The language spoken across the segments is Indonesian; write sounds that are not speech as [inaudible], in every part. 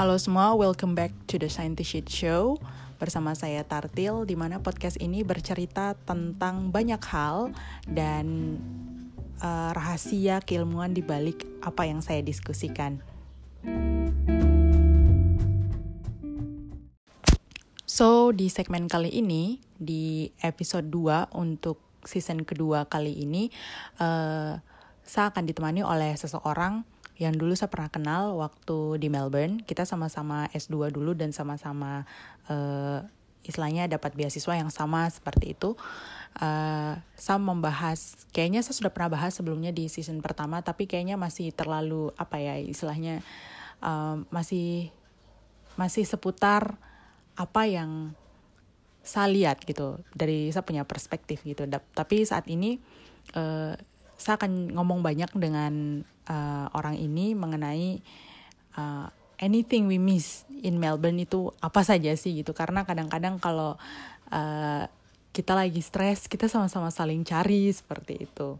Halo semua, welcome back to the Scientist Shit Show bersama saya Tartil di mana podcast ini bercerita tentang banyak hal dan uh, rahasia keilmuan di balik apa yang saya diskusikan. So, di segmen kali ini, di episode 2 untuk season kedua kali ini, uh, saya akan ditemani oleh seseorang yang dulu saya pernah kenal waktu di Melbourne. Kita sama-sama S2 dulu dan sama-sama uh, istilahnya dapat beasiswa yang sama seperti itu. Uh, saya membahas, kayaknya saya sudah pernah bahas sebelumnya di season pertama, tapi kayaknya masih terlalu apa ya istilahnya uh, masih masih seputar apa yang saya lihat gitu dari saya punya perspektif gitu. Tapi saat ini uh, saya akan ngomong banyak dengan uh, orang ini mengenai uh, anything we miss in Melbourne itu apa saja sih gitu karena kadang-kadang kalau uh, kita lagi stres kita sama-sama saling cari seperti itu.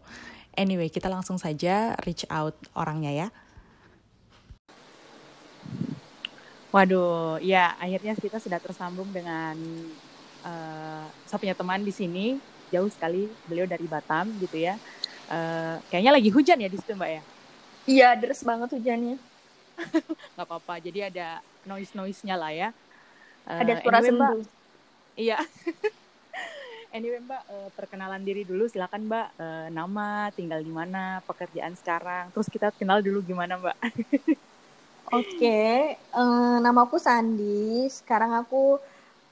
Anyway kita langsung saja reach out orangnya ya. Waduh, ya akhirnya kita sudah tersambung dengan uh, saya teman di sini jauh sekali beliau dari Batam gitu ya Uh, kayaknya lagi hujan ya di situ mbak ya? Iya, deras banget hujannya. [laughs] Gak apa-apa, jadi ada noise-noise-nya lah ya. Uh, ada suara anyway, sendu. Iya. [laughs] anyway mbak, uh, perkenalan diri dulu silakan mbak. Uh, nama, tinggal di mana, pekerjaan sekarang. Terus kita kenal dulu gimana mbak? [laughs] Oke, okay. uh, namaku Sandi. Sekarang aku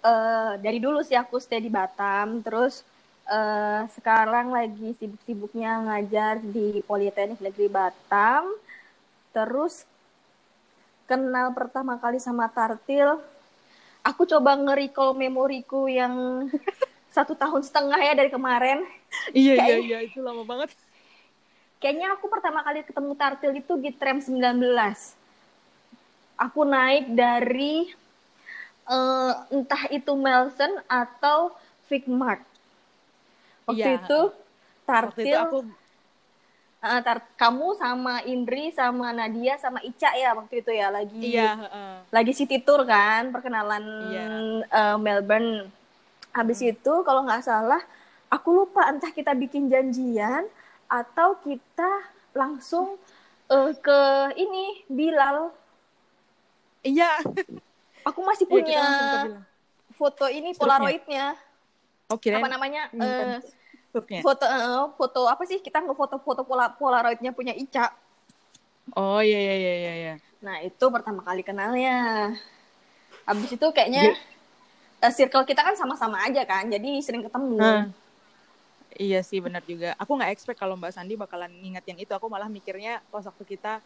uh, dari dulu sih aku stay di Batam. Terus uh, sekarang lagi sibuk-sibuknya ngajar di Politeknik Negeri Batam. Terus kenal pertama kali sama Tartil, aku coba nge-recall memoriku yang [laughs] satu tahun setengah ya dari kemarin. Iya, Kayak, iya, iya, itu lama banget. Kayaknya aku pertama kali ketemu Tartil itu di tram 19. Aku naik dari uh, entah itu Melson atau Figmart waktu iya. itu Tartil waktu itu aku uh, tar kamu sama Indri sama Nadia sama Ica ya waktu itu ya lagi iya, uh. lagi city tour kan perkenalan iya. uh, Melbourne habis hmm. itu kalau nggak salah aku lupa entah kita bikin janjian atau kita langsung uh, ke ini Bilal iya aku masih iya, punya foto ini polaroidnya Oh, apa namanya? Hmm, uh, Foto uh, foto apa sih? Kita ngefoto-foto pola polaroidnya punya Ica. Oh iya iya iya iya. iya. Nah itu pertama kali kenalnya. Abis itu kayaknya uh, circle kita kan sama-sama aja kan, jadi sering ketemu. Hmm. Iya sih benar juga. Aku nggak expect kalau Mbak Sandi bakalan nginget yang itu. Aku malah mikirnya pas waktu kita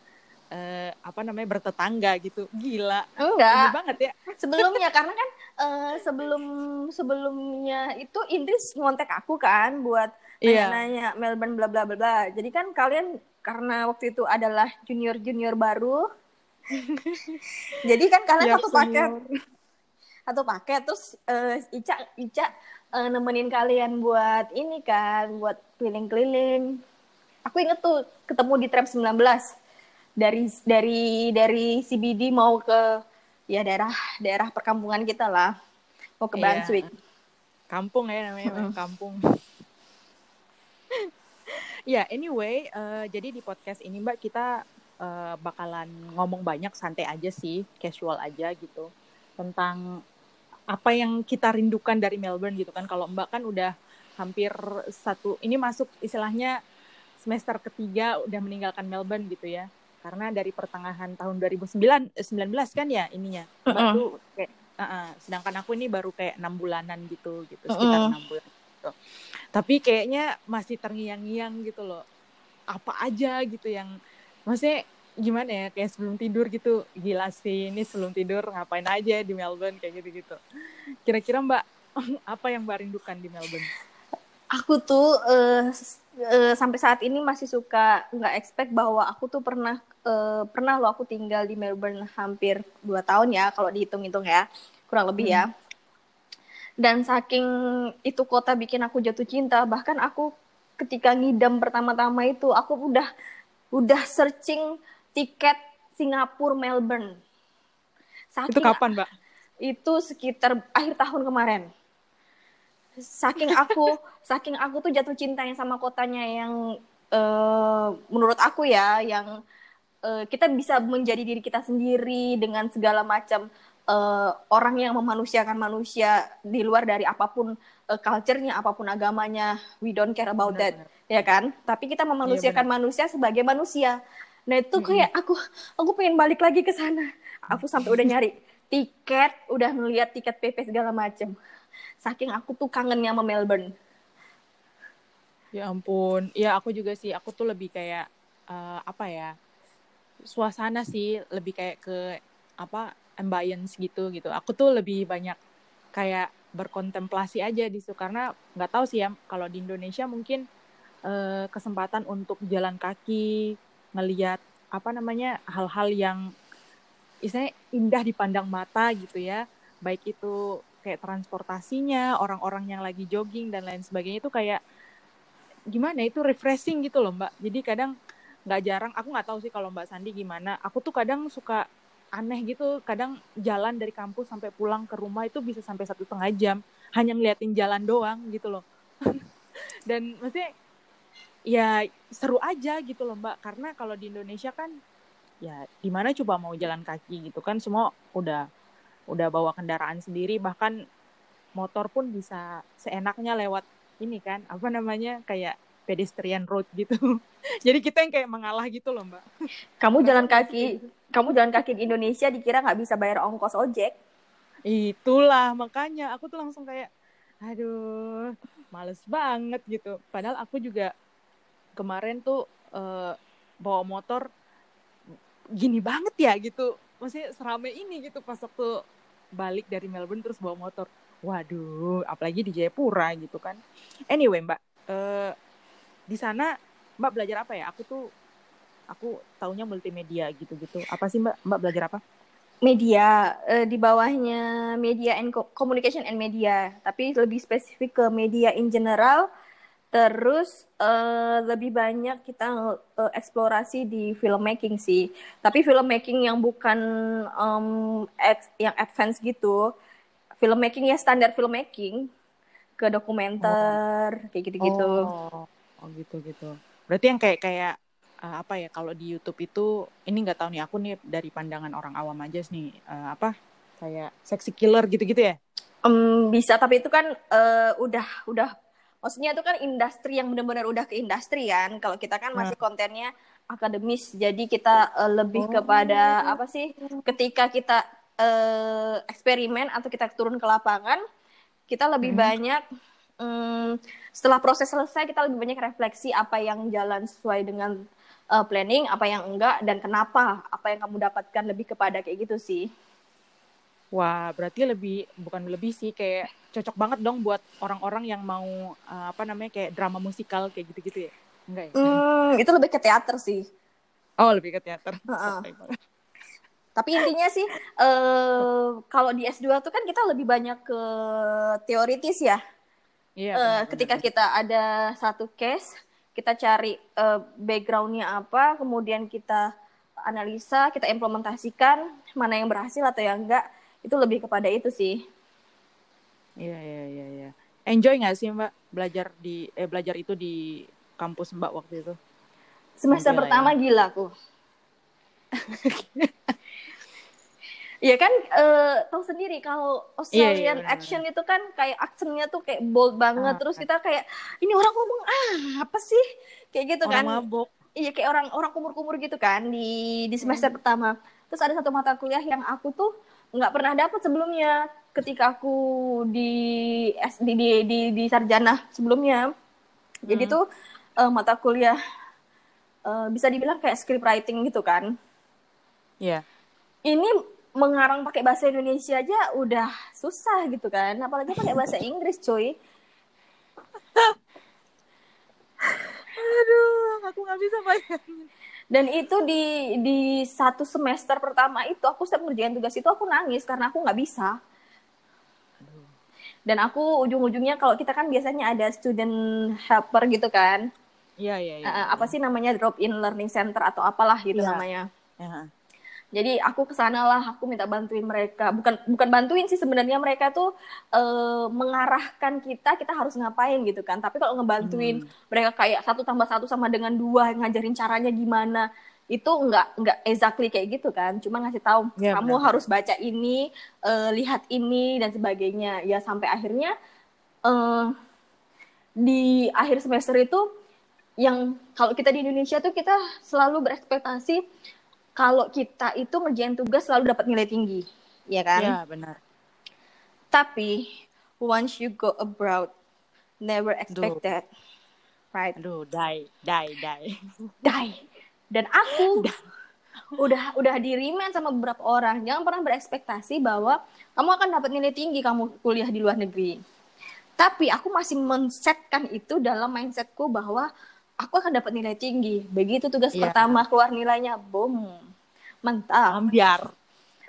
uh, apa namanya bertetangga gitu. Gila. Enggak. Ini banget ya. [laughs] Sebelumnya karena kan uh, sebelum sebelumnya itu Indris ngontek aku kan buat yeah. nanya Melbourne bla bla bla bla. Jadi kan kalian karena waktu itu adalah junior junior baru. [laughs] jadi kan kalian satu paket satu paket terus uh, Ica Ica uh, nemenin kalian buat ini kan buat keliling-keliling. Aku inget tuh ketemu di tram 19 dari dari dari CBD mau ke ya daerah daerah perkampungan kita lah. Mau ke. Brunswick. Kampung ya namanya mm -hmm. kampung. [laughs] Ya yeah, anyway uh, jadi di podcast ini mbak kita uh, bakalan ngomong banyak santai aja sih casual aja gitu tentang apa yang kita rindukan dari Melbourne gitu kan. Kalau mbak kan udah hampir satu ini masuk istilahnya semester ketiga udah meninggalkan Melbourne gitu ya karena dari pertengahan tahun 2019 eh, kan ya ininya baru kayak uh -uh, sedangkan aku ini baru kayak enam bulanan gitu gitu sekitar enam uh -uh. bulan gitu. tapi kayaknya masih terngiang-ngiang gitu loh apa aja gitu yang maksudnya gimana ya kayak sebelum tidur gitu gila sih ini sebelum tidur ngapain aja di Melbourne kayak gitu gitu kira-kira mbak [laughs] apa yang mbak rindukan di Melbourne aku tuh uh, uh, sampai saat ini masih suka nggak expect bahwa aku tuh pernah uh, pernah lo aku tinggal di Melbourne hampir dua tahun ya kalau dihitung-hitung ya kurang lebih ya. hmm. ya dan saking itu kota bikin aku jatuh cinta bahkan aku ketika ngidam pertama-tama itu aku udah udah searching tiket Singapura Melbourne Saking, itu kapan, Mbak? Itu sekitar akhir tahun kemarin. Saking aku, [laughs] saking aku tuh jatuh cinta yang sama kotanya yang uh, menurut aku ya, yang uh, kita bisa menjadi diri kita sendiri dengan segala macam uh, orang yang memanusiakan manusia di luar dari apa pun uh, culture-nya, apa pun agamanya, we don't care about benar, that, benar. ya kan? Tapi kita memanusiakan ya, manusia sebagai manusia. Nah itu kayak aku, aku pengen balik lagi ke sana. Aku sampai udah nyari tiket udah ngeliat tiket PP segala macem. Saking aku tuh kangennya sama Melbourne. Ya ampun. Ya aku juga sih. Aku tuh lebih kayak uh, apa ya suasana sih lebih kayak ke apa ambience gitu gitu. Aku tuh lebih banyak kayak berkontemplasi aja di situ. Karena nggak tahu sih ya kalau di Indonesia mungkin uh, kesempatan untuk jalan kaki ngelihat apa namanya hal-hal yang istilahnya indah dipandang mata gitu ya. Baik itu kayak transportasinya orang-orang yang lagi jogging dan lain sebagainya itu kayak gimana itu refreshing gitu loh mbak. Jadi kadang nggak jarang. Aku nggak tahu sih kalau mbak Sandi gimana. Aku tuh kadang suka aneh gitu. Kadang jalan dari kampus sampai pulang ke rumah itu bisa sampai satu setengah jam. Hanya ngeliatin jalan doang gitu loh. [laughs] Dan maksudnya ya seru aja gitu loh mbak. Karena kalau di Indonesia kan ya gimana coba mau jalan kaki gitu kan. Semua udah udah bawa kendaraan sendiri. Bahkan motor pun bisa seenaknya lewat ini kan. Apa namanya? Kayak pedestrian road gitu. [laughs] Jadi kita yang kayak mengalah gitu loh mbak. Kamu jalan kaki kamu jalan kaki di Indonesia dikira nggak bisa bayar ongkos ojek? Itulah makanya aku tuh langsung kayak aduh males banget gitu. Padahal aku juga kemarin tuh uh, bawa motor gini banget ya gitu. Maksudnya serame ini gitu pas waktu balik dari Melbourne terus bawa motor. Waduh apalagi di Jayapura gitu kan. Anyway mbak uh, di sana mbak belajar apa ya aku tuh aku taunya multimedia gitu-gitu apa sih mbak mbak belajar apa media uh, di bawahnya media and communication and media tapi lebih spesifik ke media in general Terus uh, lebih banyak kita uh, eksplorasi di filmmaking sih. Tapi filmmaking yang bukan um, yang advance gitu. Filmmaking ya standar filmmaking ke dokumenter oh. kayak gitu-gitu. Oh. Oh gitu-gitu. Berarti yang kayak kayak uh, apa ya kalau di YouTube itu ini nggak tahu nih aku nih dari pandangan orang awam aja nih uh, apa kayak sexy killer gitu-gitu ya? Um, bisa tapi itu kan uh, udah udah maksudnya itu kan industri yang benar-benar udah ke industri kan kalau kita kan masih hmm. kontennya akademis jadi kita uh, lebih oh. kepada apa sih ketika kita uh, eksperimen atau kita turun ke lapangan kita lebih hmm. banyak um, setelah proses selesai kita lebih banyak refleksi apa yang jalan sesuai dengan uh, planning apa yang enggak dan kenapa apa yang kamu dapatkan lebih kepada kayak gitu sih Wah, berarti lebih bukan lebih sih kayak cocok banget dong buat orang-orang yang mau uh, apa namanya kayak drama musikal kayak gitu-gitu ya. Enggak ya? Hmm, itu lebih ke teater sih. Oh, lebih ke teater. Uh -uh. Tapi intinya sih uh, kalau di S2 tuh kan kita lebih banyak ke teoritis ya. Iya. Uh, ketika kita ada satu case, kita cari uh, backgroundnya apa, kemudian kita analisa, kita implementasikan mana yang berhasil atau yang enggak itu lebih kepada itu sih iya iya iya iya enjoy nggak sih mbak belajar di eh belajar itu di kampus mbak waktu itu semester enjoy pertama ya. gila aku [laughs] Iya kan, uh, tahu sendiri kalau Australian yeah, yeah, action itu kan kayak aksennya tuh kayak bold banget. Ah, Terus kita kayak ini orang ngomong ah apa sih? Kayak gitu orang kan. Mabok. Iya kayak orang orang kumur-kumur gitu kan di di semester hmm. pertama. Terus ada satu mata kuliah yang aku tuh nggak pernah dapat sebelumnya ketika aku di di di, di, di sarjana sebelumnya. Jadi hmm. tuh uh, mata kuliah uh, bisa dibilang kayak script writing gitu kan. Iya. Yeah. Ini mengarang pakai bahasa Indonesia aja udah susah gitu kan, apalagi pakai bahasa [laughs] Inggris, cuy. Aduh, aku nggak bisa bayangin. Dan itu di di satu semester pertama itu aku setiap ngerjain tugas itu aku nangis karena aku nggak bisa. Dan aku ujung-ujungnya kalau kita kan biasanya ada student helper gitu kan. Iya iya iya. Uh, apa sih namanya? Drop in learning center atau apalah gitu ya. namanya. Ya. Jadi aku ke sana lah aku minta bantuin mereka bukan bukan bantuin sih sebenarnya mereka tuh uh, mengarahkan kita kita harus ngapain gitu kan tapi kalau ngebantuin hmm. mereka kayak satu tambah satu sama dengan dua ngajarin caranya gimana itu nggak nggak exactly kayak gitu kan cuma ngasih tahu ya, kamu benar. harus baca ini uh, lihat ini dan sebagainya ya sampai akhirnya uh, di akhir semester itu yang kalau kita di Indonesia tuh kita selalu berekspektasi kalau kita itu ngerjain tugas selalu dapat nilai tinggi, ya kan? Iya, benar. Tapi once you go abroad, never expect Duh. that. Right? Aduh, die, die, die. Die. Dan aku [laughs] udah udah dirimen sama beberapa orang jangan pernah berekspektasi bahwa kamu akan dapat nilai tinggi kamu kuliah di luar negeri. Tapi aku masih men-setkan itu dalam mindsetku bahwa aku akan dapat nilai tinggi. Begitu tugas yeah. pertama keluar nilainya, boom, mantap. Ambiar.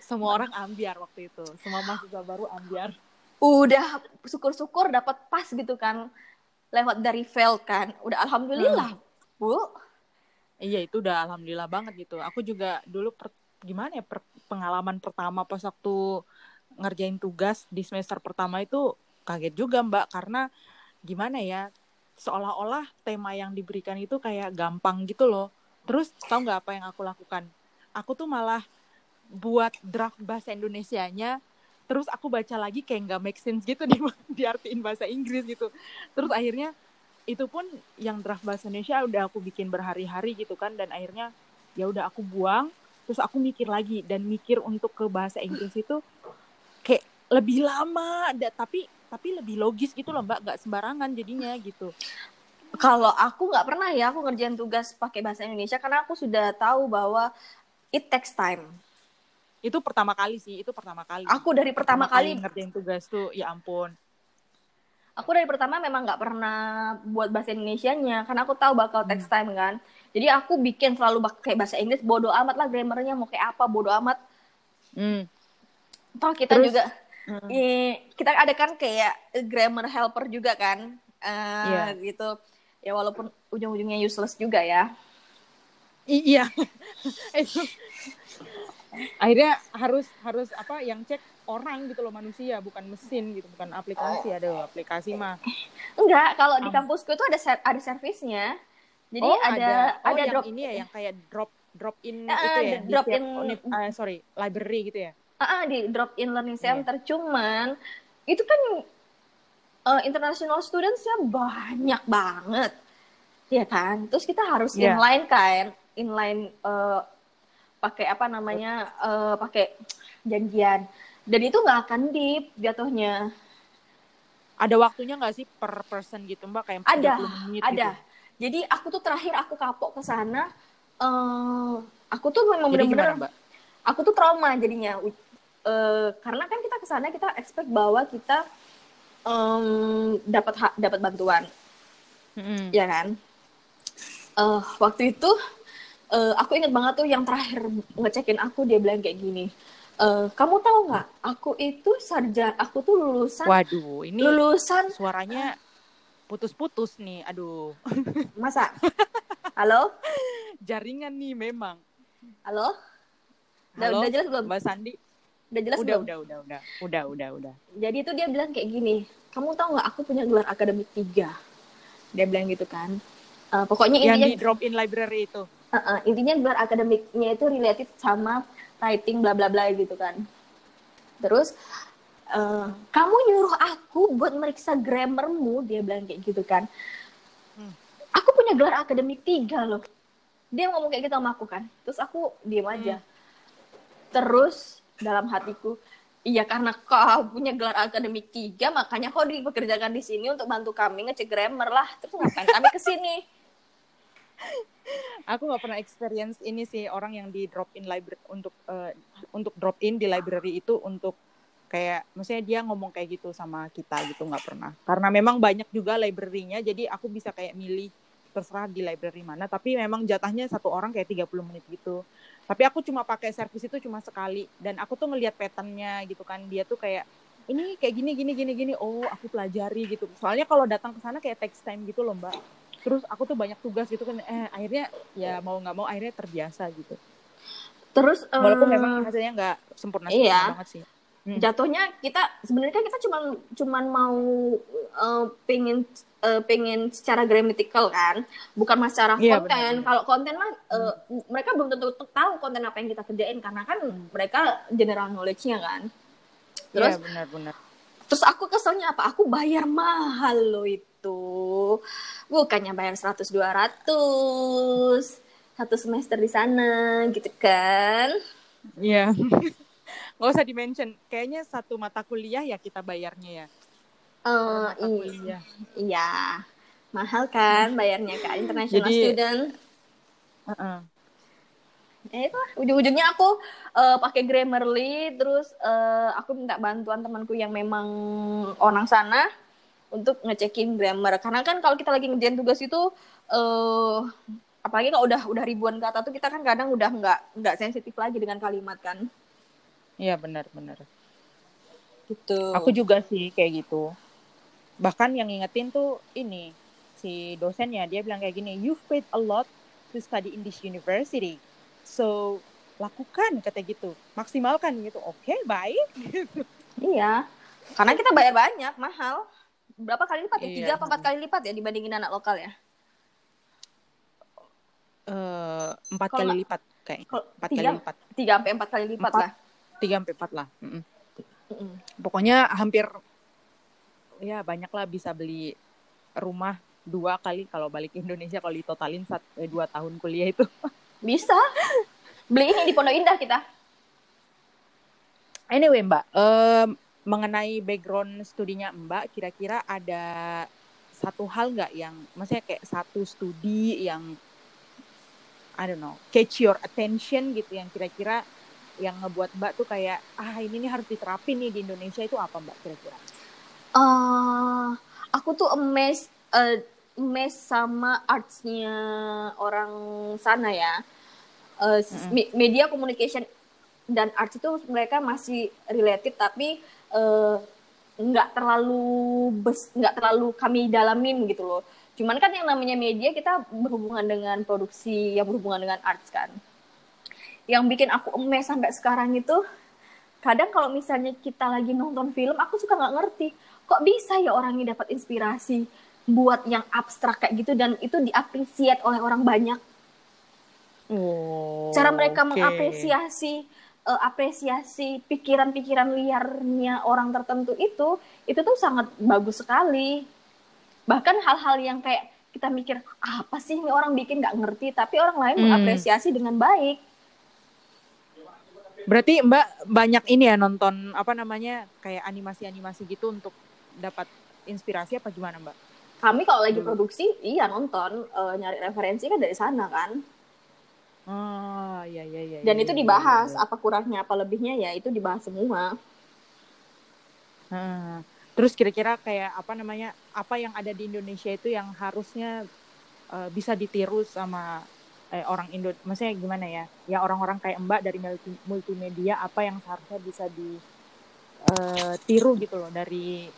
Semua orang ambiar waktu itu. Semua mahasiswa baru ambiar. Udah syukur-syukur dapat pas gitu kan. Lewat dari fail kan. Udah alhamdulillah, hmm. Bu. Iya, itu udah alhamdulillah banget gitu. Aku juga dulu per, gimana ya per, pengalaman pertama pas waktu ngerjain tugas di semester pertama itu kaget juga, Mbak, karena gimana ya? Seolah-olah tema yang diberikan itu kayak gampang gitu loh. Terus tau nggak apa yang aku lakukan? Aku tuh malah buat draft bahasa Indonesianya, terus aku baca lagi kayak nggak make sense gitu di [laughs] diartiin bahasa Inggris gitu. Terus akhirnya itu pun yang draft bahasa Indonesia udah aku bikin berhari-hari gitu kan dan akhirnya ya udah aku buang terus aku mikir lagi dan mikir untuk ke bahasa Inggris itu kayak lebih lama ada tapi tapi lebih logis gitu loh mbak. Nggak sembarangan jadinya gitu. Kalau aku nggak pernah ya aku ngerjain tugas pakai bahasa Indonesia karena aku sudah tahu bahwa it takes time. Itu pertama kali sih itu pertama kali. Aku dari pertama, pertama kali, kali ngerjain tugas tuh ya ampun. Aku dari pertama memang nggak pernah buat bahasa Indonesia-nya karena aku tahu bakal text hmm. time kan. Jadi aku bikin selalu pakai bahasa Inggris bodoh amat lah grammarnya mau kayak apa bodoh amat. Hmm. toh kita Terus, juga Hmm. kita ada kan kayak grammar helper juga kan, uh, yeah. gitu. Ya walaupun ujung-ujungnya useless juga ya. I iya. [laughs] Akhirnya harus harus apa yang cek orang gitu loh manusia bukan mesin gitu bukan aplikasi ada aplikasi mah enggak kalau di kampusku itu ada ser ada servisnya jadi oh, ada ada, oh, ada yang drop ini ya yang kayak drop drop in uh, itu ya drop in uh, sorry library gitu ya uh, di drop in learning iya. center. Yeah. cuman itu kan uh, international studentsnya banyak banget. Ya kan? Terus kita harus yeah. inline kan? Inline uh, pakai apa namanya? Uh, pakai janjian. Dan itu nggak akan deep jatuhnya. Ada waktunya nggak sih per person gitu mbak? Kayak ada menit ada. gitu? jadi aku tuh terakhir aku kapok ke sana uh, aku tuh memang benar-benar aku tuh trauma jadinya uh, karena kan kita ke sana kita expect bahwa kita um, dapat dapat bantuan. Mm-hmm. ya kan? Uh, waktu itu uh, aku ingat banget tuh yang terakhir ngecekin aku dia bilang kayak gini uh, kamu tahu nggak? Aku itu sarjana aku tuh lulusan waduh ini lulusan suaranya putus-putus nih aduh. [laughs] Masa? Halo? Jaringan nih memang. Halo? Udah, Halo, udah jelas belum? Mbak Sandi Udah jelas udah, belum? Udah, udah, udah, udah, udah, udah. Jadi itu dia bilang kayak gini, kamu tahu nggak aku punya gelar akademik tiga. Dia bilang gitu kan. Uh, pokoknya yang intinya di drop in library itu. Uh, uh, intinya gelar akademiknya itu related sama writing bla bla bla gitu kan. Terus uh, kamu nyuruh aku buat meriksa grammarmu, dia bilang kayak gitu kan. Hmm. Aku punya gelar akademik tiga loh. Dia ngomong kayak gitu sama aku kan. Terus aku diem aja. Hmm. Terus dalam hatiku Iya karena kau punya gelar akademik tiga, makanya kau dipekerjakan di sini untuk bantu kami ngecek grammar lah. Terus ngapain kami ke sini? Aku nggak pernah experience ini sih orang yang di drop in library untuk uh, untuk drop in di library itu untuk kayak maksudnya dia ngomong kayak gitu sama kita gitu nggak pernah. Karena memang banyak juga library-nya, jadi aku bisa kayak milih terserah di library mana. Tapi memang jatahnya satu orang kayak 30 menit gitu tapi aku cuma pakai servis itu cuma sekali. Dan aku tuh ngelihat patternnya gitu kan. Dia tuh kayak ini kayak gini gini gini gini. Oh aku pelajari gitu. Soalnya kalau datang ke sana kayak text time gitu loh mbak. Terus aku tuh banyak tugas gitu kan. Eh akhirnya ya mau nggak mau akhirnya terbiasa gitu. Terus walaupun memang hasilnya nggak sempurna, iya. banget sih. Hmm. Jatuhnya kita sebenarnya kita cuma cuman mau uh, pengen uh, pengen secara grammatical kan, bukan secara yeah, konten. Kalau konten mah uh, hmm. mereka belum tentu tahu konten apa yang kita kerjain karena kan hmm. mereka general knowledge-nya kan. Terus yeah, benar-benar. Terus aku keselnya apa? Aku bayar mahal loh itu. Bukannya bayar 100 200 satu semester di sana gitu kan iya yeah. [laughs] nggak usah dimention. Kayaknya satu mata kuliah ya kita bayarnya ya. Uh, mata kuliah. Iya. Mahal kan bayarnya kan international Jadi, student. Uh -uh. Eh, itu ujung-ujungnya aku uh, pakai Grammarly terus uh, aku minta bantuan temanku yang memang orang sana untuk ngecekin grammar. Karena kan kalau kita lagi ngerjain tugas itu uh, apalagi kalau udah udah ribuan kata tuh kita kan kadang udah nggak nggak sensitif lagi dengan kalimat kan iya benar benar. Gitu. Aku juga sih kayak gitu. Bahkan yang ingetin tuh ini si dosennya dia bilang kayak gini you've paid a lot to study in this university. So lakukan kata gitu. Maksimalkan gitu. Oke okay, baik [laughs] iya. Karena kita bayar banyak mahal. Berapa kali lipat ya? Iya. tiga atau empat kali lipat ya dibandingin anak lokal ya? Uh, empat kali lipat kayak empat kali lipat. tiga sampai empat kali lipat lah tiga sampai empat lah mm -mm. Mm -mm. pokoknya hampir ya banyak lah bisa beli rumah dua kali kalau balik Indonesia kalau ditotalin satu eh, dua tahun kuliah itu [laughs] bisa beli ini di Pondok Indah kita anyway mbak uh, mengenai background studinya mbak kira-kira ada satu hal nggak yang maksudnya kayak satu studi yang I don't know catch your attention gitu yang kira-kira yang ngebuat Mbak tuh kayak ah ini nih harus diterapin nih di Indonesia itu apa Mbak kira-kira? Uh, aku tuh amazed uh, amazed sama artsnya orang sana ya. Uh, mm-hmm. Media communication dan arts itu mereka masih related tapi uh, nggak terlalu bes nggak terlalu kami dalamin gitu loh Cuman kan yang namanya media kita berhubungan dengan produksi yang berhubungan dengan arts kan. Yang bikin aku emes sampai sekarang itu kadang kalau misalnya kita lagi nonton film aku suka nggak ngerti kok bisa ya orang ini dapat inspirasi buat yang abstrak kayak gitu dan itu diapresiat oleh orang banyak. Oh, Cara mereka okay. mengapresiasi uh, apresiasi pikiran-pikiran liarnya orang tertentu itu itu tuh sangat bagus sekali bahkan hal-hal yang kayak kita mikir apa sih ini orang bikin nggak ngerti tapi orang lain hmm. mengapresiasi dengan baik berarti mbak banyak ini ya nonton apa namanya kayak animasi-animasi gitu untuk dapat inspirasi apa gimana mbak kami kalau lagi hmm. produksi iya nonton uh, nyari referensi kan dari sana kan oh iya iya iya dan iya, itu iya, dibahas iya, iya. apa kurangnya apa lebihnya ya itu dibahas semua hmm. Terus kira-kira kayak apa namanya apa yang ada di Indonesia itu yang harusnya uh, bisa ditiru sama eh, orang Indo, maksudnya gimana ya? Ya orang-orang kayak Mbak dari multi multimedia apa yang seharusnya bisa ditiru uh, gitu loh dari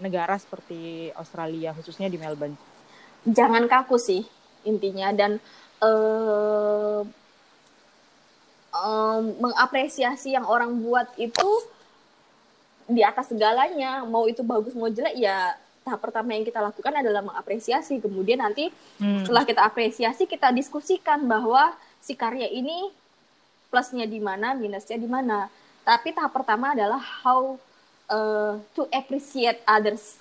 negara seperti Australia khususnya di Melbourne. Jangan kaku sih intinya dan uh, um, mengapresiasi yang orang buat itu di atas segalanya mau itu bagus mau jelek ya tahap pertama yang kita lakukan adalah mengapresiasi kemudian nanti hmm. setelah kita apresiasi kita diskusikan bahwa si karya ini plusnya di mana minusnya di mana tapi tahap pertama adalah how uh, to appreciate others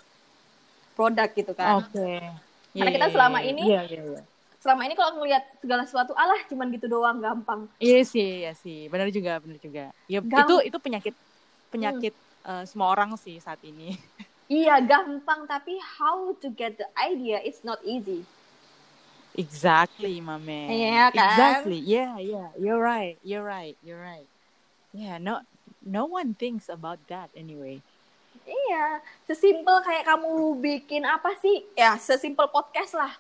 produk gitu kan okay. yeah, karena kita iya, selama iya. ini yeah, yeah, yeah. selama ini kalau ngelihat segala sesuatu alah cuman gitu doang gampang iya sih iya sih benar juga benar juga ya itu itu penyakit penyakit hmm uh, semua orang sih saat ini. [laughs] Iya gampang tapi how to get the idea it's not easy. Exactly, my man. Iya kan? Exactly. Yeah, yeah. You're right. You're right. You're right. Yeah, no no one thinks about that anyway. Iya, sesimpel kayak kamu bikin apa sih? Ya, sesimpel podcast lah.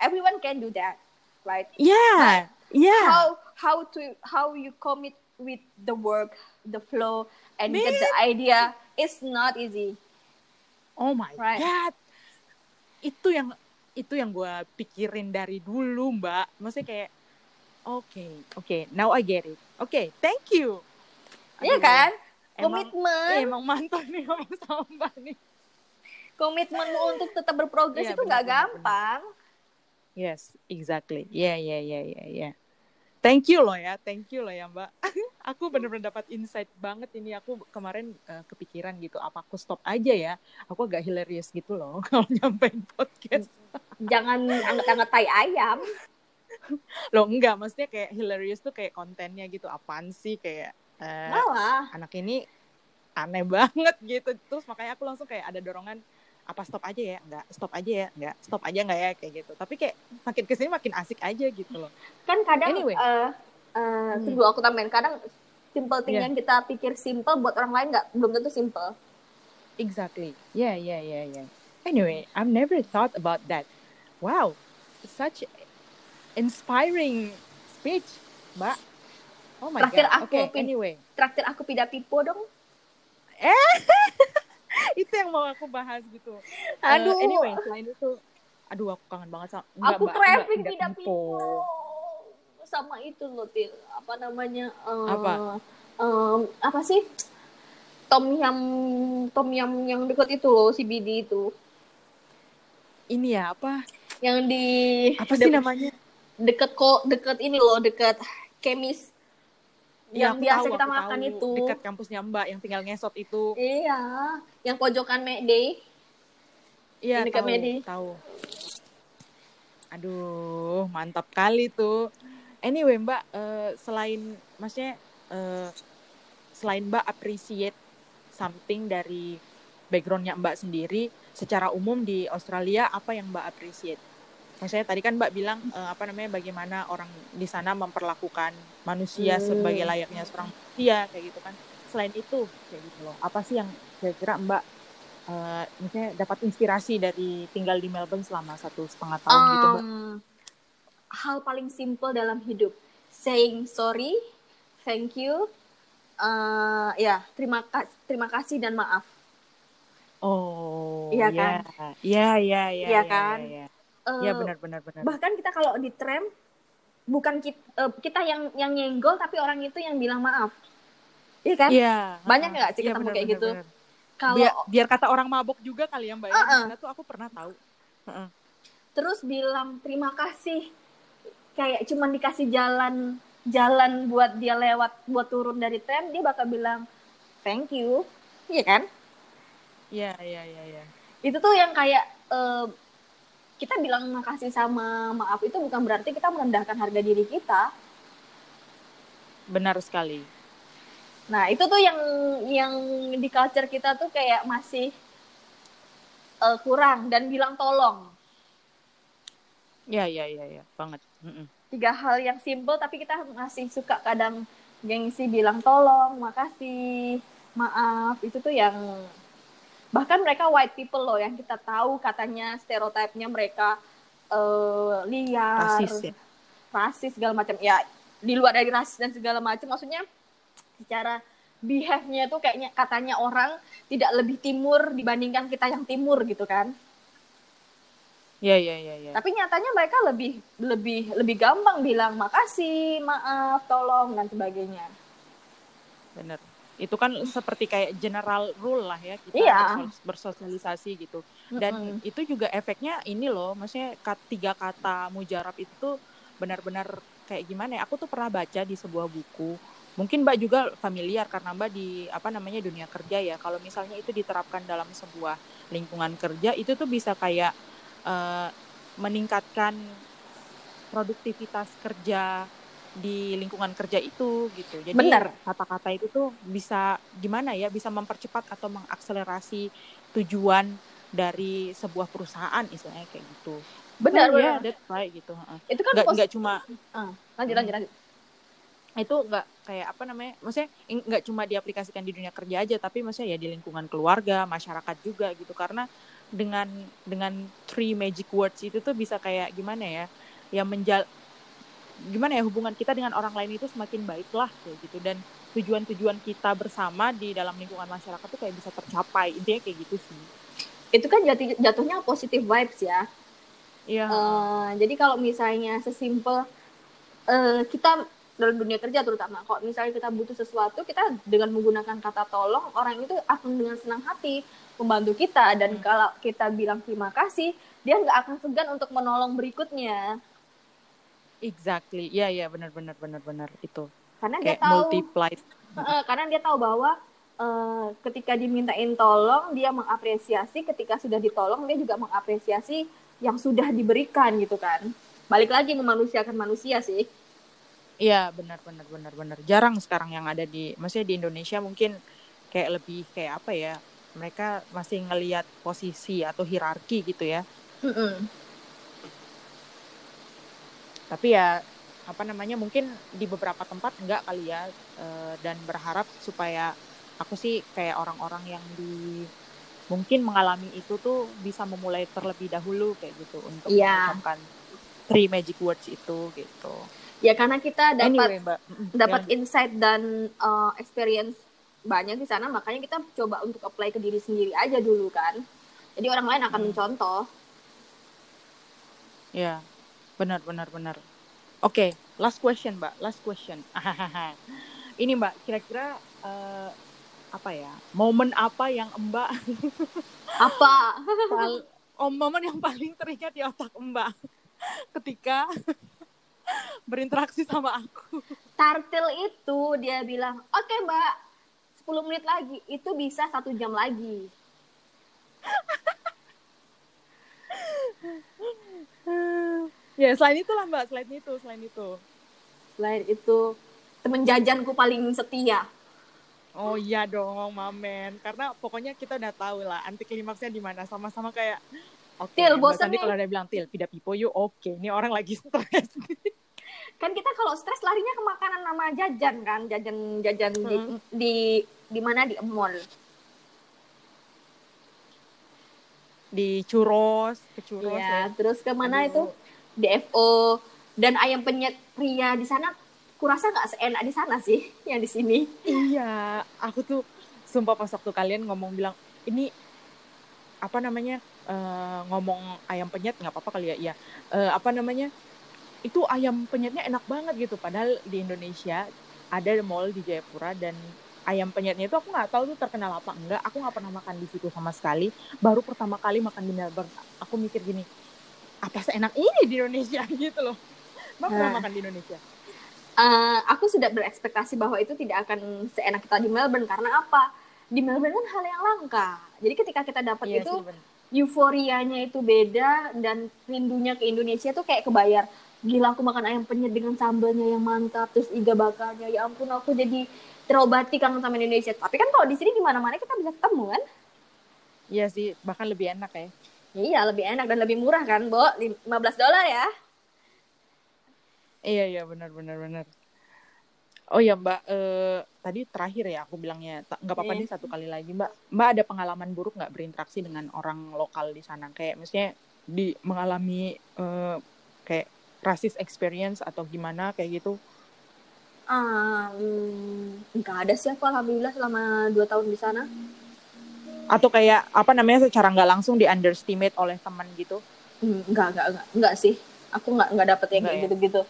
Everyone can do that, right? Yeah. But yeah. How how to how you commit with the work, the flow, and Man. get the idea it's not easy. Oh my right. god. Itu yang itu yang gue pikirin dari dulu mbak. Maksudnya kayak okay okay now I get it. Oke okay, thank you. Iya kan? emang, komitmen. eh, emang mantap nih ngomong sama mbak nih. Komitmenmu untuk tetap berprogres yeah, itu nggak gampang. Yes exactly. Ya yeah, ya yeah, ya yeah, ya yeah, thank you loh ya thank you loh ya mbak. [laughs] Aku bener-bener dapat insight banget ini. Aku kemarin uh, kepikiran gitu apa aku stop aja ya? Aku agak hilarious gitu loh [laughs] kalau nyampein podcast. [laughs] Jangan anget-anget tai ayam. Loh enggak maksudnya kayak hilarious tuh kayak kontennya gitu apaan sih? Kayak uh, anak ini aneh banget gitu. Terus makanya aku langsung kayak ada dorongan apa stop aja ya enggak stop aja ya enggak stop aja enggak ya kayak gitu. Tapi kayak makin ke sini makin asik aja gitu loh. Kan kadang anyway. uh, uh, hmm. aku tambahin kadang simple thing yeah. yang kita pikir simple buat orang lain nggak belum tentu simple. Exactly. Yeah yeah yeah yeah. Anyway I've never thought about that. Wow such inspiring speech mbak. Oh my traktir god. aku okay, anyway. traktir aku pindah pipo dong. Eh [laughs] itu yang mau aku bahas gitu. Aduh. uh, anyway selain itu aduh aku kangen banget sama enggak, aku craving pindah pipo sama itu loh til. Apa namanya uh, apa? um, apa sih? Tom yam tom yam yang dekat itu loh CBD itu. Ini ya apa? Yang di apa sih namanya? deket kok deket ini loh deket kemis ya, yang biasa tahu, kita makan tahu. itu. Dekat kampusnya mbak yang tinggal ngesot itu. Iya yang pojokan Mayday iya dekat Mayday tahu. Aduh mantap kali tuh. Anyway mbak uh, selain maksudnya uh, selain mbak appreciate something dari backgroundnya mbak sendiri secara umum di Australia apa yang mbak appreciate maksudnya tadi kan Mbak bilang uh, apa namanya bagaimana orang di sana memperlakukan manusia hmm. sebagai layaknya seorang manusia kayak gitu kan. Selain itu kayak gitu loh. Apa sih yang kira-kira Mbak uh, misalnya dapat inspirasi dari tinggal di Melbourne selama satu setengah tahun um, gitu Mbak? Hal paling simple dalam hidup, saying sorry, thank you, uh, ya terima kasih, terima kasih dan maaf. Oh, iya kan? Iya, iya, iya. Iya kan? Ya, ya Iya uh, benar benar benar. Bahkan kita kalau di tram bukan kita, uh, eh, kita yang yang nyenggol tapi orang itu yang bilang maaf. Iya kan? Iya. Banyak nggak sih ya, ketemu bener, kayak bener, gitu? Kalau biar, biar kata orang mabok juga kali ya Mbak. Uh -uh. Ya, tuh aku pernah tahu. Uh -uh. Terus bilang terima kasih kayak cuman dikasih jalan jalan buat dia lewat buat turun dari tram dia bakal bilang thank you. Iya kan? Iya, iya, iya, iya. Itu tuh yang kayak uh, kita bilang makasih sama maaf itu bukan berarti kita merendahkan harga diri kita. Benar sekali. Nah, itu tuh yang yang di culture kita tuh kayak masih uh, kurang dan bilang tolong. Ya, ya, ya, ya, banget. Mm -mm. Tiga hal yang simple tapi kita masih suka kadang gengsi bilang tolong, makasih, maaf. Itu tuh yang bahkan mereka white people loh yang kita tahu katanya stereotipnya mereka uh, liar rasis, ya? rasis segala macam ya di luar dari rasis dan segala macam maksudnya secara behave-nya tuh kayaknya katanya orang tidak lebih timur dibandingkan kita yang timur gitu kan Iya iya iya. Ya. Tapi nyatanya mereka lebih lebih lebih gampang bilang makasih, maaf, tolong dan sebagainya. Bener itu kan seperti kayak general rule lah ya kita iya. bersosialisasi gitu dan mm -hmm. itu juga efeknya ini loh maksudnya tiga kata mujarab itu benar-benar kayak gimana ya aku tuh pernah baca di sebuah buku mungkin mbak juga familiar karena mbak di apa namanya dunia kerja ya kalau misalnya itu diterapkan dalam sebuah lingkungan kerja itu tuh bisa kayak uh, meningkatkan produktivitas kerja di lingkungan kerja itu gitu. Jadi kata-kata itu tuh bisa gimana ya bisa mempercepat atau mengakselerasi tujuan dari sebuah perusahaan istilahnya kayak gitu. Benar, ya, that's right gitu. Itu kan nggak, nggak cuma uh, lanjut lanjut lanjut. Itu nggak kayak apa namanya? Maksudnya nggak cuma diaplikasikan di dunia kerja aja, tapi maksudnya ya di lingkungan keluarga, masyarakat juga gitu. Karena dengan dengan three magic words itu tuh bisa kayak gimana ya? Ya menjal gimana ya hubungan kita dengan orang lain itu semakin baik lah kayak gitu. Dan tujuan-tujuan kita bersama di dalam lingkungan masyarakat tuh kayak bisa tercapai intinya kayak gitu sih. Itu kan jatuh, jatuhnya positive vibes ya. Iya. Uh, jadi kalau misalnya sesimpel uh, kita dalam dunia kerja terutama kalau misalnya kita butuh sesuatu kita dengan menggunakan kata tolong orang itu akan dengan senang hati membantu kita. Dan hmm. kalau kita bilang terima kasih dia nggak akan segan untuk menolong berikutnya exactly. Ya yeah, ya yeah, benar benar benar benar. Itu. Karena Kayak dia tahu multiply uh, karena dia tahu bahwa uh, ketika dimintain tolong dia mengapresiasi. Ketika sudah ditolong dia juga mengapresiasi yang sudah diberikan gitu kan. Balik lagi memanusiakan manusia sih. Iya benar benar benar benar. Jarang sekarang yang ada di maksudnya di Indonesia mungkin kayak lebih kayak apa ya mereka masih ngelihat posisi atau hierarki gitu ya. Mm -mm. Tapi ya apa namanya mungkin di beberapa tempat enggak kali ya uh, dan berharap supaya aku sih kayak orang-orang yang di mungkin mengalami itu tuh bisa memulai terlebih dahulu kayak gitu untuk yeah. mengucapkan three magic words itu gitu. Ya karena kita dapat anyway, dapat insight dan uh, experience banyak di sana makanya kita coba untuk apply ke diri sendiri aja dulu kan. Jadi orang lain akan hmm. mencontoh. Ya benar benar benar oke okay, last question mbak last question [laughs] ini mbak kira-kira uh, apa ya momen apa yang mbak [laughs] apa oh momen yang paling teringat di otak mbak [laughs] ketika berinteraksi sama aku. Tartil itu dia bilang, oke okay, mbak, 10 menit lagi, itu bisa satu jam lagi. Ya selain itu lah mbak, selain itu, selain itu. Selain itu, temen jajanku paling setia. Oh iya dong, mamen. Karena pokoknya kita udah tahu lah anti klimaksnya di mana. Sama-sama kayak Oke, okay, til, bosan Tadi kalau udah bilang til, tidak pipo yuk, oke. Okay. Ini orang lagi stres. kan kita kalau stres larinya ke makanan nama jajan kan jajan jajan hmm. di di di mana di mall di churros ke churros ya, ya. terus ke mana itu DFO dan ayam penyet pria di sana kurasa nggak seenak di sana sih yang di sini? Iya aku tuh sumpah pas waktu kalian ngomong bilang ini apa namanya uh, ngomong ayam penyet nggak apa-apa kali ya iya. Uh, apa namanya itu ayam penyetnya enak banget gitu. Padahal di Indonesia ada mall di Jayapura dan ayam penyetnya itu aku nggak tahu tuh terkenal apa enggak. Aku nggak pernah makan di situ sama sekali. Baru pertama kali makan di Melbourne. Aku mikir gini apa seenak ini di Indonesia [laughs] gitu loh. Mbak nah. pernah makan di Indonesia? Uh, aku sudah berekspektasi bahwa itu tidak akan seenak kita di Melbourne karena apa? Di Melbourne kan hal yang langka. Jadi ketika kita dapat iya itu sih, euforianya itu beda dan rindunya ke Indonesia tuh kayak kebayar gila aku makan ayam penyet dengan sambalnya yang mantap terus iga bakarnya ya ampun aku jadi terobati kangen sama Indonesia. Tapi kan kalau di sini di mana-mana kita bisa ketemu kan? Iya sih bahkan lebih enak ya iya lebih enak dan lebih murah kan Bo 15 dolar ya iya iya benar benar benar Oh ya Mbak, eh, tadi terakhir ya aku bilangnya nggak apa-apa yeah. nih satu kali lagi Mbak. Mbak ada pengalaman buruk nggak berinteraksi dengan orang lokal di sana? Kayak misalnya di mengalami eh, kayak rasis experience atau gimana kayak gitu? Um, nggak ada sih aku alhamdulillah selama dua tahun di sana. Atau kayak apa namanya secara nggak langsung di underestimate oleh teman gitu? Hmm, nggak nggak nggak nggak sih. Aku nggak nggak dapet yang kayak ya? gitu-gitu.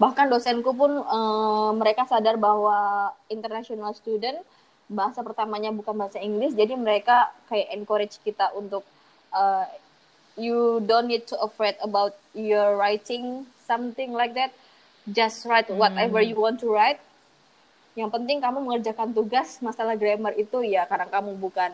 Bahkan dosenku pun um, mereka sadar bahwa international student bahasa pertamanya bukan bahasa Inggris, jadi mereka kayak encourage kita untuk uh, you don't need to afraid about your writing something like that just write hmm. whatever you want to write yang penting kamu mengerjakan tugas masalah grammar itu ya karena kamu bukan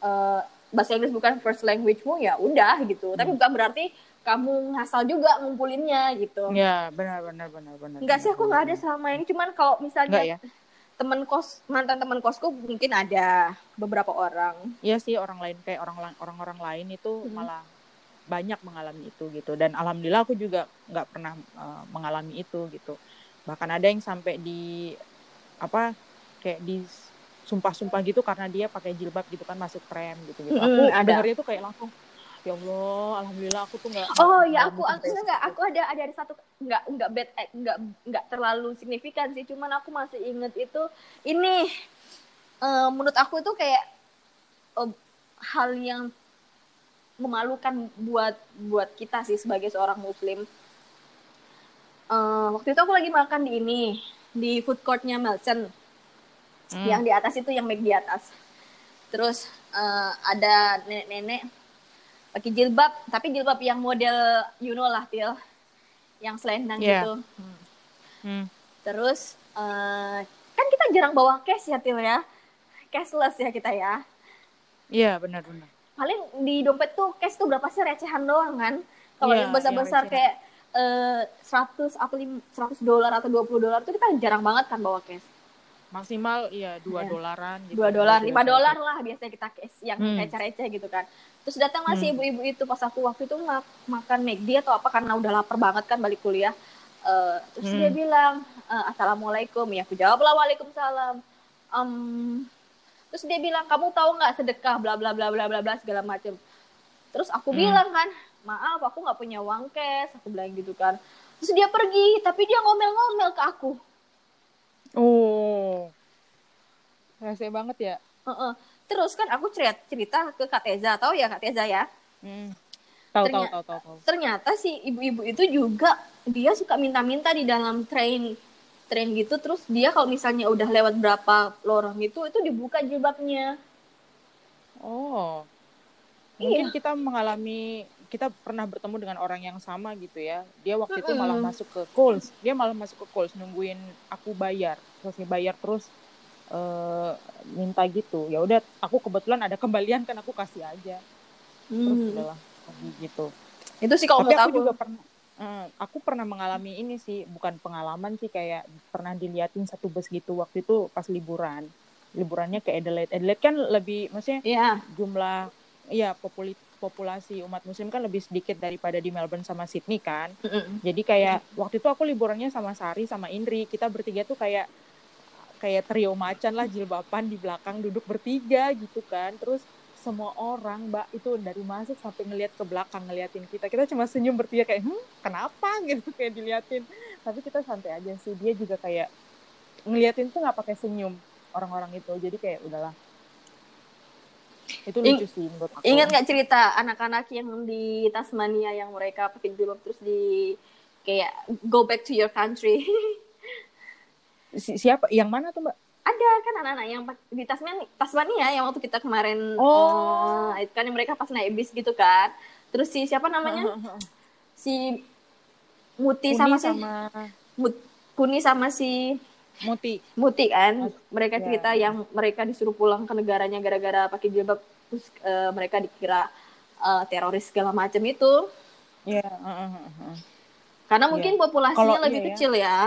uh, bahasa Inggris bukan first languagemu ya udah gitu. Hmm. tapi bukan berarti kamu ngasal juga ngumpulinnya gitu. Ya benar benar benar benar nggak sih aku nggak ada selama ini. Cuman kalau misalnya ya? teman kos mantan teman kosku mungkin ada beberapa orang. Iya sih orang lain kayak orang orang orang lain itu hmm. malah banyak mengalami itu gitu. Dan alhamdulillah aku juga nggak pernah uh, mengalami itu gitu. Bahkan ada yang sampai di apa kayak di sumpah-sumpah gitu karena dia pakai jilbab gitu kan masuk tram gitu gitu. Aku mm, ada. dengarnya tuh kayak langsung ya Allah alhamdulillah aku tuh nggak oh ya aku aku nggak aku ada ada ada satu nggak nggak bad eh, nggak nggak terlalu signifikan sih cuman aku masih inget itu ini uh, menurut aku itu kayak uh, hal yang memalukan buat buat kita sih sebagai seorang muslim. Uh, waktu itu aku lagi makan di ini di food courtnya Melson hmm. yang di atas itu yang make di atas. Terus uh, ada nenek-nenek pakai jilbab tapi jilbab yang model you know lah til. Yang selendang yeah. gitu. Hmm. Hmm. terus uh, kan kita jarang bawa cash ya til ya? Cashless ya kita ya? Iya yeah, benar-benar paling di dompet tuh cash tuh berapa sih? Recehan doang kan? Kalau yeah, yang besar-besar yeah, kayak uh, 100 atau 100 dolar atau 20 dolar tuh kita jarang banget kan bawa cash maksimal iya dua yeah. dolaran gitu. dua dolar lima dolar lah biasanya kita yang hmm. kayak receh gitu kan terus datang masih hmm. ibu-ibu itu pas aku waktu itu mak makan McD atau apa karena udah lapar banget kan balik kuliah uh, terus hmm. dia bilang uh, assalamualaikum ya aku jawab lah waalaikumsalam um, terus dia bilang kamu tahu nggak sedekah bla bla bla bla bla bla segala macam terus aku hmm. bilang kan maaf aku nggak punya uang cash aku bilang gitu kan terus dia pergi tapi dia ngomel-ngomel ke aku Oh. Rese banget ya. Uh -uh. Terus kan aku cerita cerita ke Kak Teza, tahu ya Kak Teza ya? Hmm. Tahu tahu tahu tahu. Ternyata si ibu-ibu itu juga dia suka minta-minta di dalam train train gitu terus dia kalau misalnya udah lewat berapa lorong itu itu dibuka jilbabnya. Oh. Mungkin iya. kita mengalami kita pernah bertemu dengan orang yang sama gitu ya. Dia waktu itu malah masuk ke Coles. Dia malah masuk ke Coles nungguin aku bayar. Terus bayar terus uh, minta gitu. Ya udah aku kebetulan ada kembalian kan aku kasih aja. Terus hmm. udahlah gitu. Itu sih kalau tapi aku, juga pernah uh, aku pernah mengalami ini sih bukan pengalaman sih kayak pernah diliatin satu bus gitu. Waktu itu pas liburan. Liburannya ke Adelaide. Adelaide kan lebih maksudnya yeah. jumlah iya populi populasi umat muslim kan lebih sedikit daripada di Melbourne sama Sydney kan. Mm -hmm. Jadi kayak mm -hmm. waktu itu aku liburannya sama Sari sama Indri, kita bertiga tuh kayak kayak trio macan lah jilbaban di belakang duduk bertiga gitu kan. Terus semua orang mbak itu dari masuk sampai ngelihat ke belakang ngeliatin kita kita cuma senyum bertiga kayak hmm kenapa [laughs] gitu kayak diliatin tapi kita santai aja sih dia juga kayak ngeliatin tuh nggak pakai senyum orang-orang itu jadi kayak udahlah itu lucu sih menurut aku. Ingat nggak cerita anak-anak yang di Tasmania yang mereka pakai jilbab terus di kayak go back to your country. [laughs] si siapa? Yang mana tuh mbak? Ada kan anak-anak yang di Tasmania, Tasmania yang waktu kita kemarin oh uh, itu kan mereka pas naik bis gitu kan. Terus si siapa namanya? [laughs] si Muti Kuni sama, sama si Mut, Kuni sama si Muti. Muti kan. Mereka ya. cerita yang mereka disuruh pulang ke negaranya gara-gara pakai jilbab terus uh, mereka dikira uh, teroris segala macam itu. Iya, uh, uh, uh. Karena yeah. mungkin populasinya Kalo, lebih iya, kecil ya.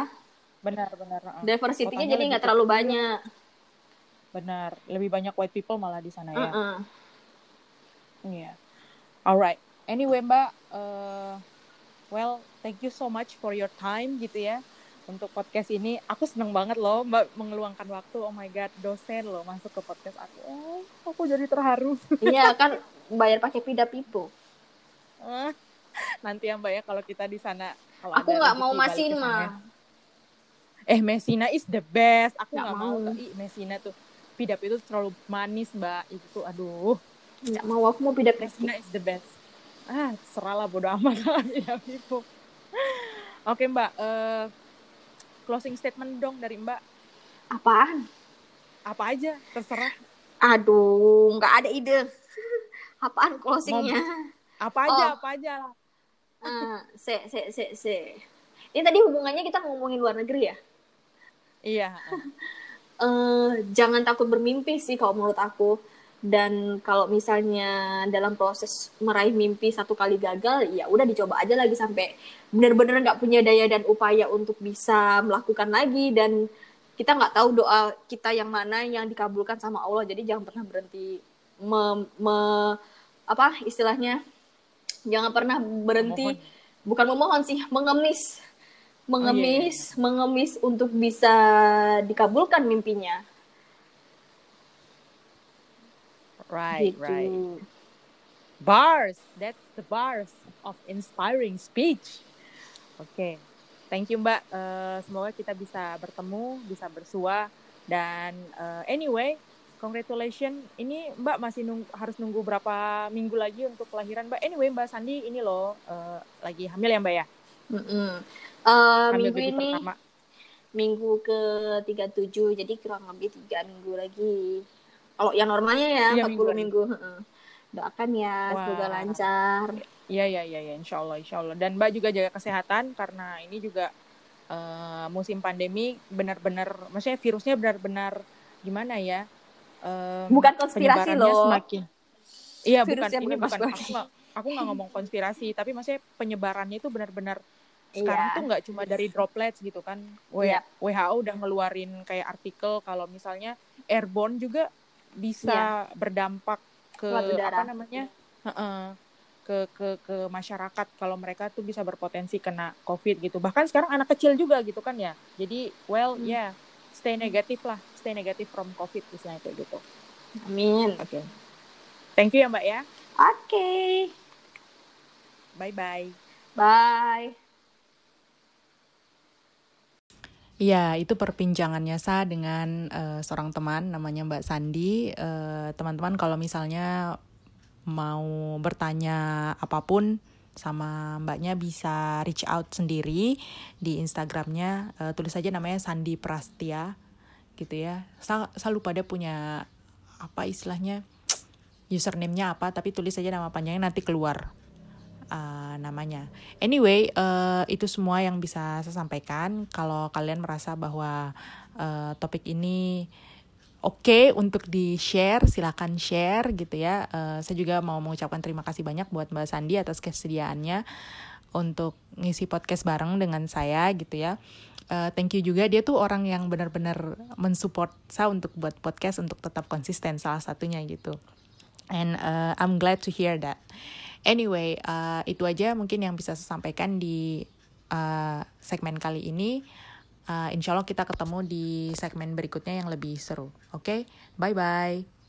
Benar, benar. Uh. Diversity-nya jadi nggak terlalu kecil. banyak. Benar, lebih banyak white people malah di sana ya. Iya. Uh -uh. Yeah. Alright. Anyway, Mbak, uh, well, thank you so much for your time gitu ya untuk podcast ini aku seneng banget loh mbak mengeluangkan waktu. Oh my god dosen loh masuk ke podcast aku. Oh aku jadi terharu. [laughs] Iya kan bayar pakai pida pipo eh, nanti ya mbak ya kalau kita di sana. Kalau aku nggak mau Masina. eh Messina is the best. Aku nggak mau, mau. Ih, Messina tuh. Pidap itu terlalu manis mbak itu aduh. Nggak mau aku mau pidap Messina is the best. Ah seralah bodo amat lah pidap pipo oke mbak uh, closing statement dong dari Mbak. Apaan? Apa aja, terserah. Aduh, nggak ada ide. [laughs] Apaan closingnya? Apa aja, oh. apa aja. Uh, se, se, se, se. Ini tadi hubungannya kita ngomongin luar negeri ya? Iya. uh, [laughs] jangan takut bermimpi sih kalau menurut aku dan kalau misalnya dalam proses meraih mimpi satu kali gagal ya udah dicoba aja lagi sampai benar-benar nggak punya daya dan upaya untuk bisa melakukan lagi. Dan kita nggak tahu doa kita yang mana yang dikabulkan sama Allah. Jadi jangan pernah berhenti me, me apa istilahnya? Jangan pernah berhenti. Memohon. bukan memohon sih mengemis. Mengemis oh, iya, iya. mengemis untuk bisa dikabulkan mimpinya Right, gitu. right. Bars, that's the bars of inspiring speech. Oke, okay. thank you Mbak. Uh, semoga kita bisa bertemu, bisa bersua dan uh, anyway, congratulations. Ini Mbak masih nung harus nunggu berapa minggu lagi untuk kelahiran Mbak. Anyway, Mbak Sandi ini loh uh, lagi hamil ya Mbak ya. Mm -mm. Uh, minggu ini pertama. minggu ke 37 jadi kurang lebih tiga minggu lagi. Kalau yang normalnya ya, ya 40 minggu. minggu. Doakan ya wow. semoga lancar. Iya iya iya ya, insya Allah insya Allah. Dan Mbak juga jaga kesehatan karena ini juga uh, musim pandemi benar-benar, maksudnya virusnya benar-benar gimana ya? Um, bukan konspirasi loh. Semakin. Iya bukan ini bukan aku gak, aku nggak ngomong konspirasi tapi maksudnya penyebarannya itu benar-benar sekarang yeah. tuh nggak cuma dari droplets gitu kan yeah. WHO udah ngeluarin kayak artikel kalau misalnya airborne juga bisa yeah. berdampak ke apa namanya? Uh-uh, ke ke ke masyarakat kalau mereka tuh bisa berpotensi kena covid gitu. Bahkan sekarang anak kecil juga gitu kan ya. Jadi well hmm. ya yeah, stay negatif lah. Stay negatif from covid misalnya kayak gitu. Amin. Oke. Okay. thank you ya mbak ya. Oke. Okay. bye bye bye Iya, itu perbincangannya sa dengan uh, seorang teman namanya Mbak Sandi. Uh, teman-teman kalau misalnya mau bertanya apa pun sama mbaknya bisa reach out sendiri di Instagramnya uh, tulis saja namanya Sandi Prastia gitu ya. Saya, saya lupa dia punya apa istilahnya username-nya apa tapi tulis saja nama panjangnya nanti keluar uh, namanya. Anyway, uh, itu semua yang bisa saya sampaikan. Kalau kalian merasa bahwa uh, topik ini oke okay untuk di share, silakan share gitu ya. Uh, saya juga mau mengucapkan terima kasih banyak buat Mbak Sandi atas kesediaannya untuk ngisi podcast bareng dengan saya gitu ya. Uh, thank you juga dia tuh orang yang benar-benar mensupport saya untuk buat podcast untuk tetap konsisten salah satunya gitu. And uh, I'm glad to hear that. Anyway, uh, itu aja mungkin yang bisa saya sampaikan di uh, segmen kali ini. Uh, insya Allah kita ketemu di segmen berikutnya yang lebih seru. Oke, okay? bye bye.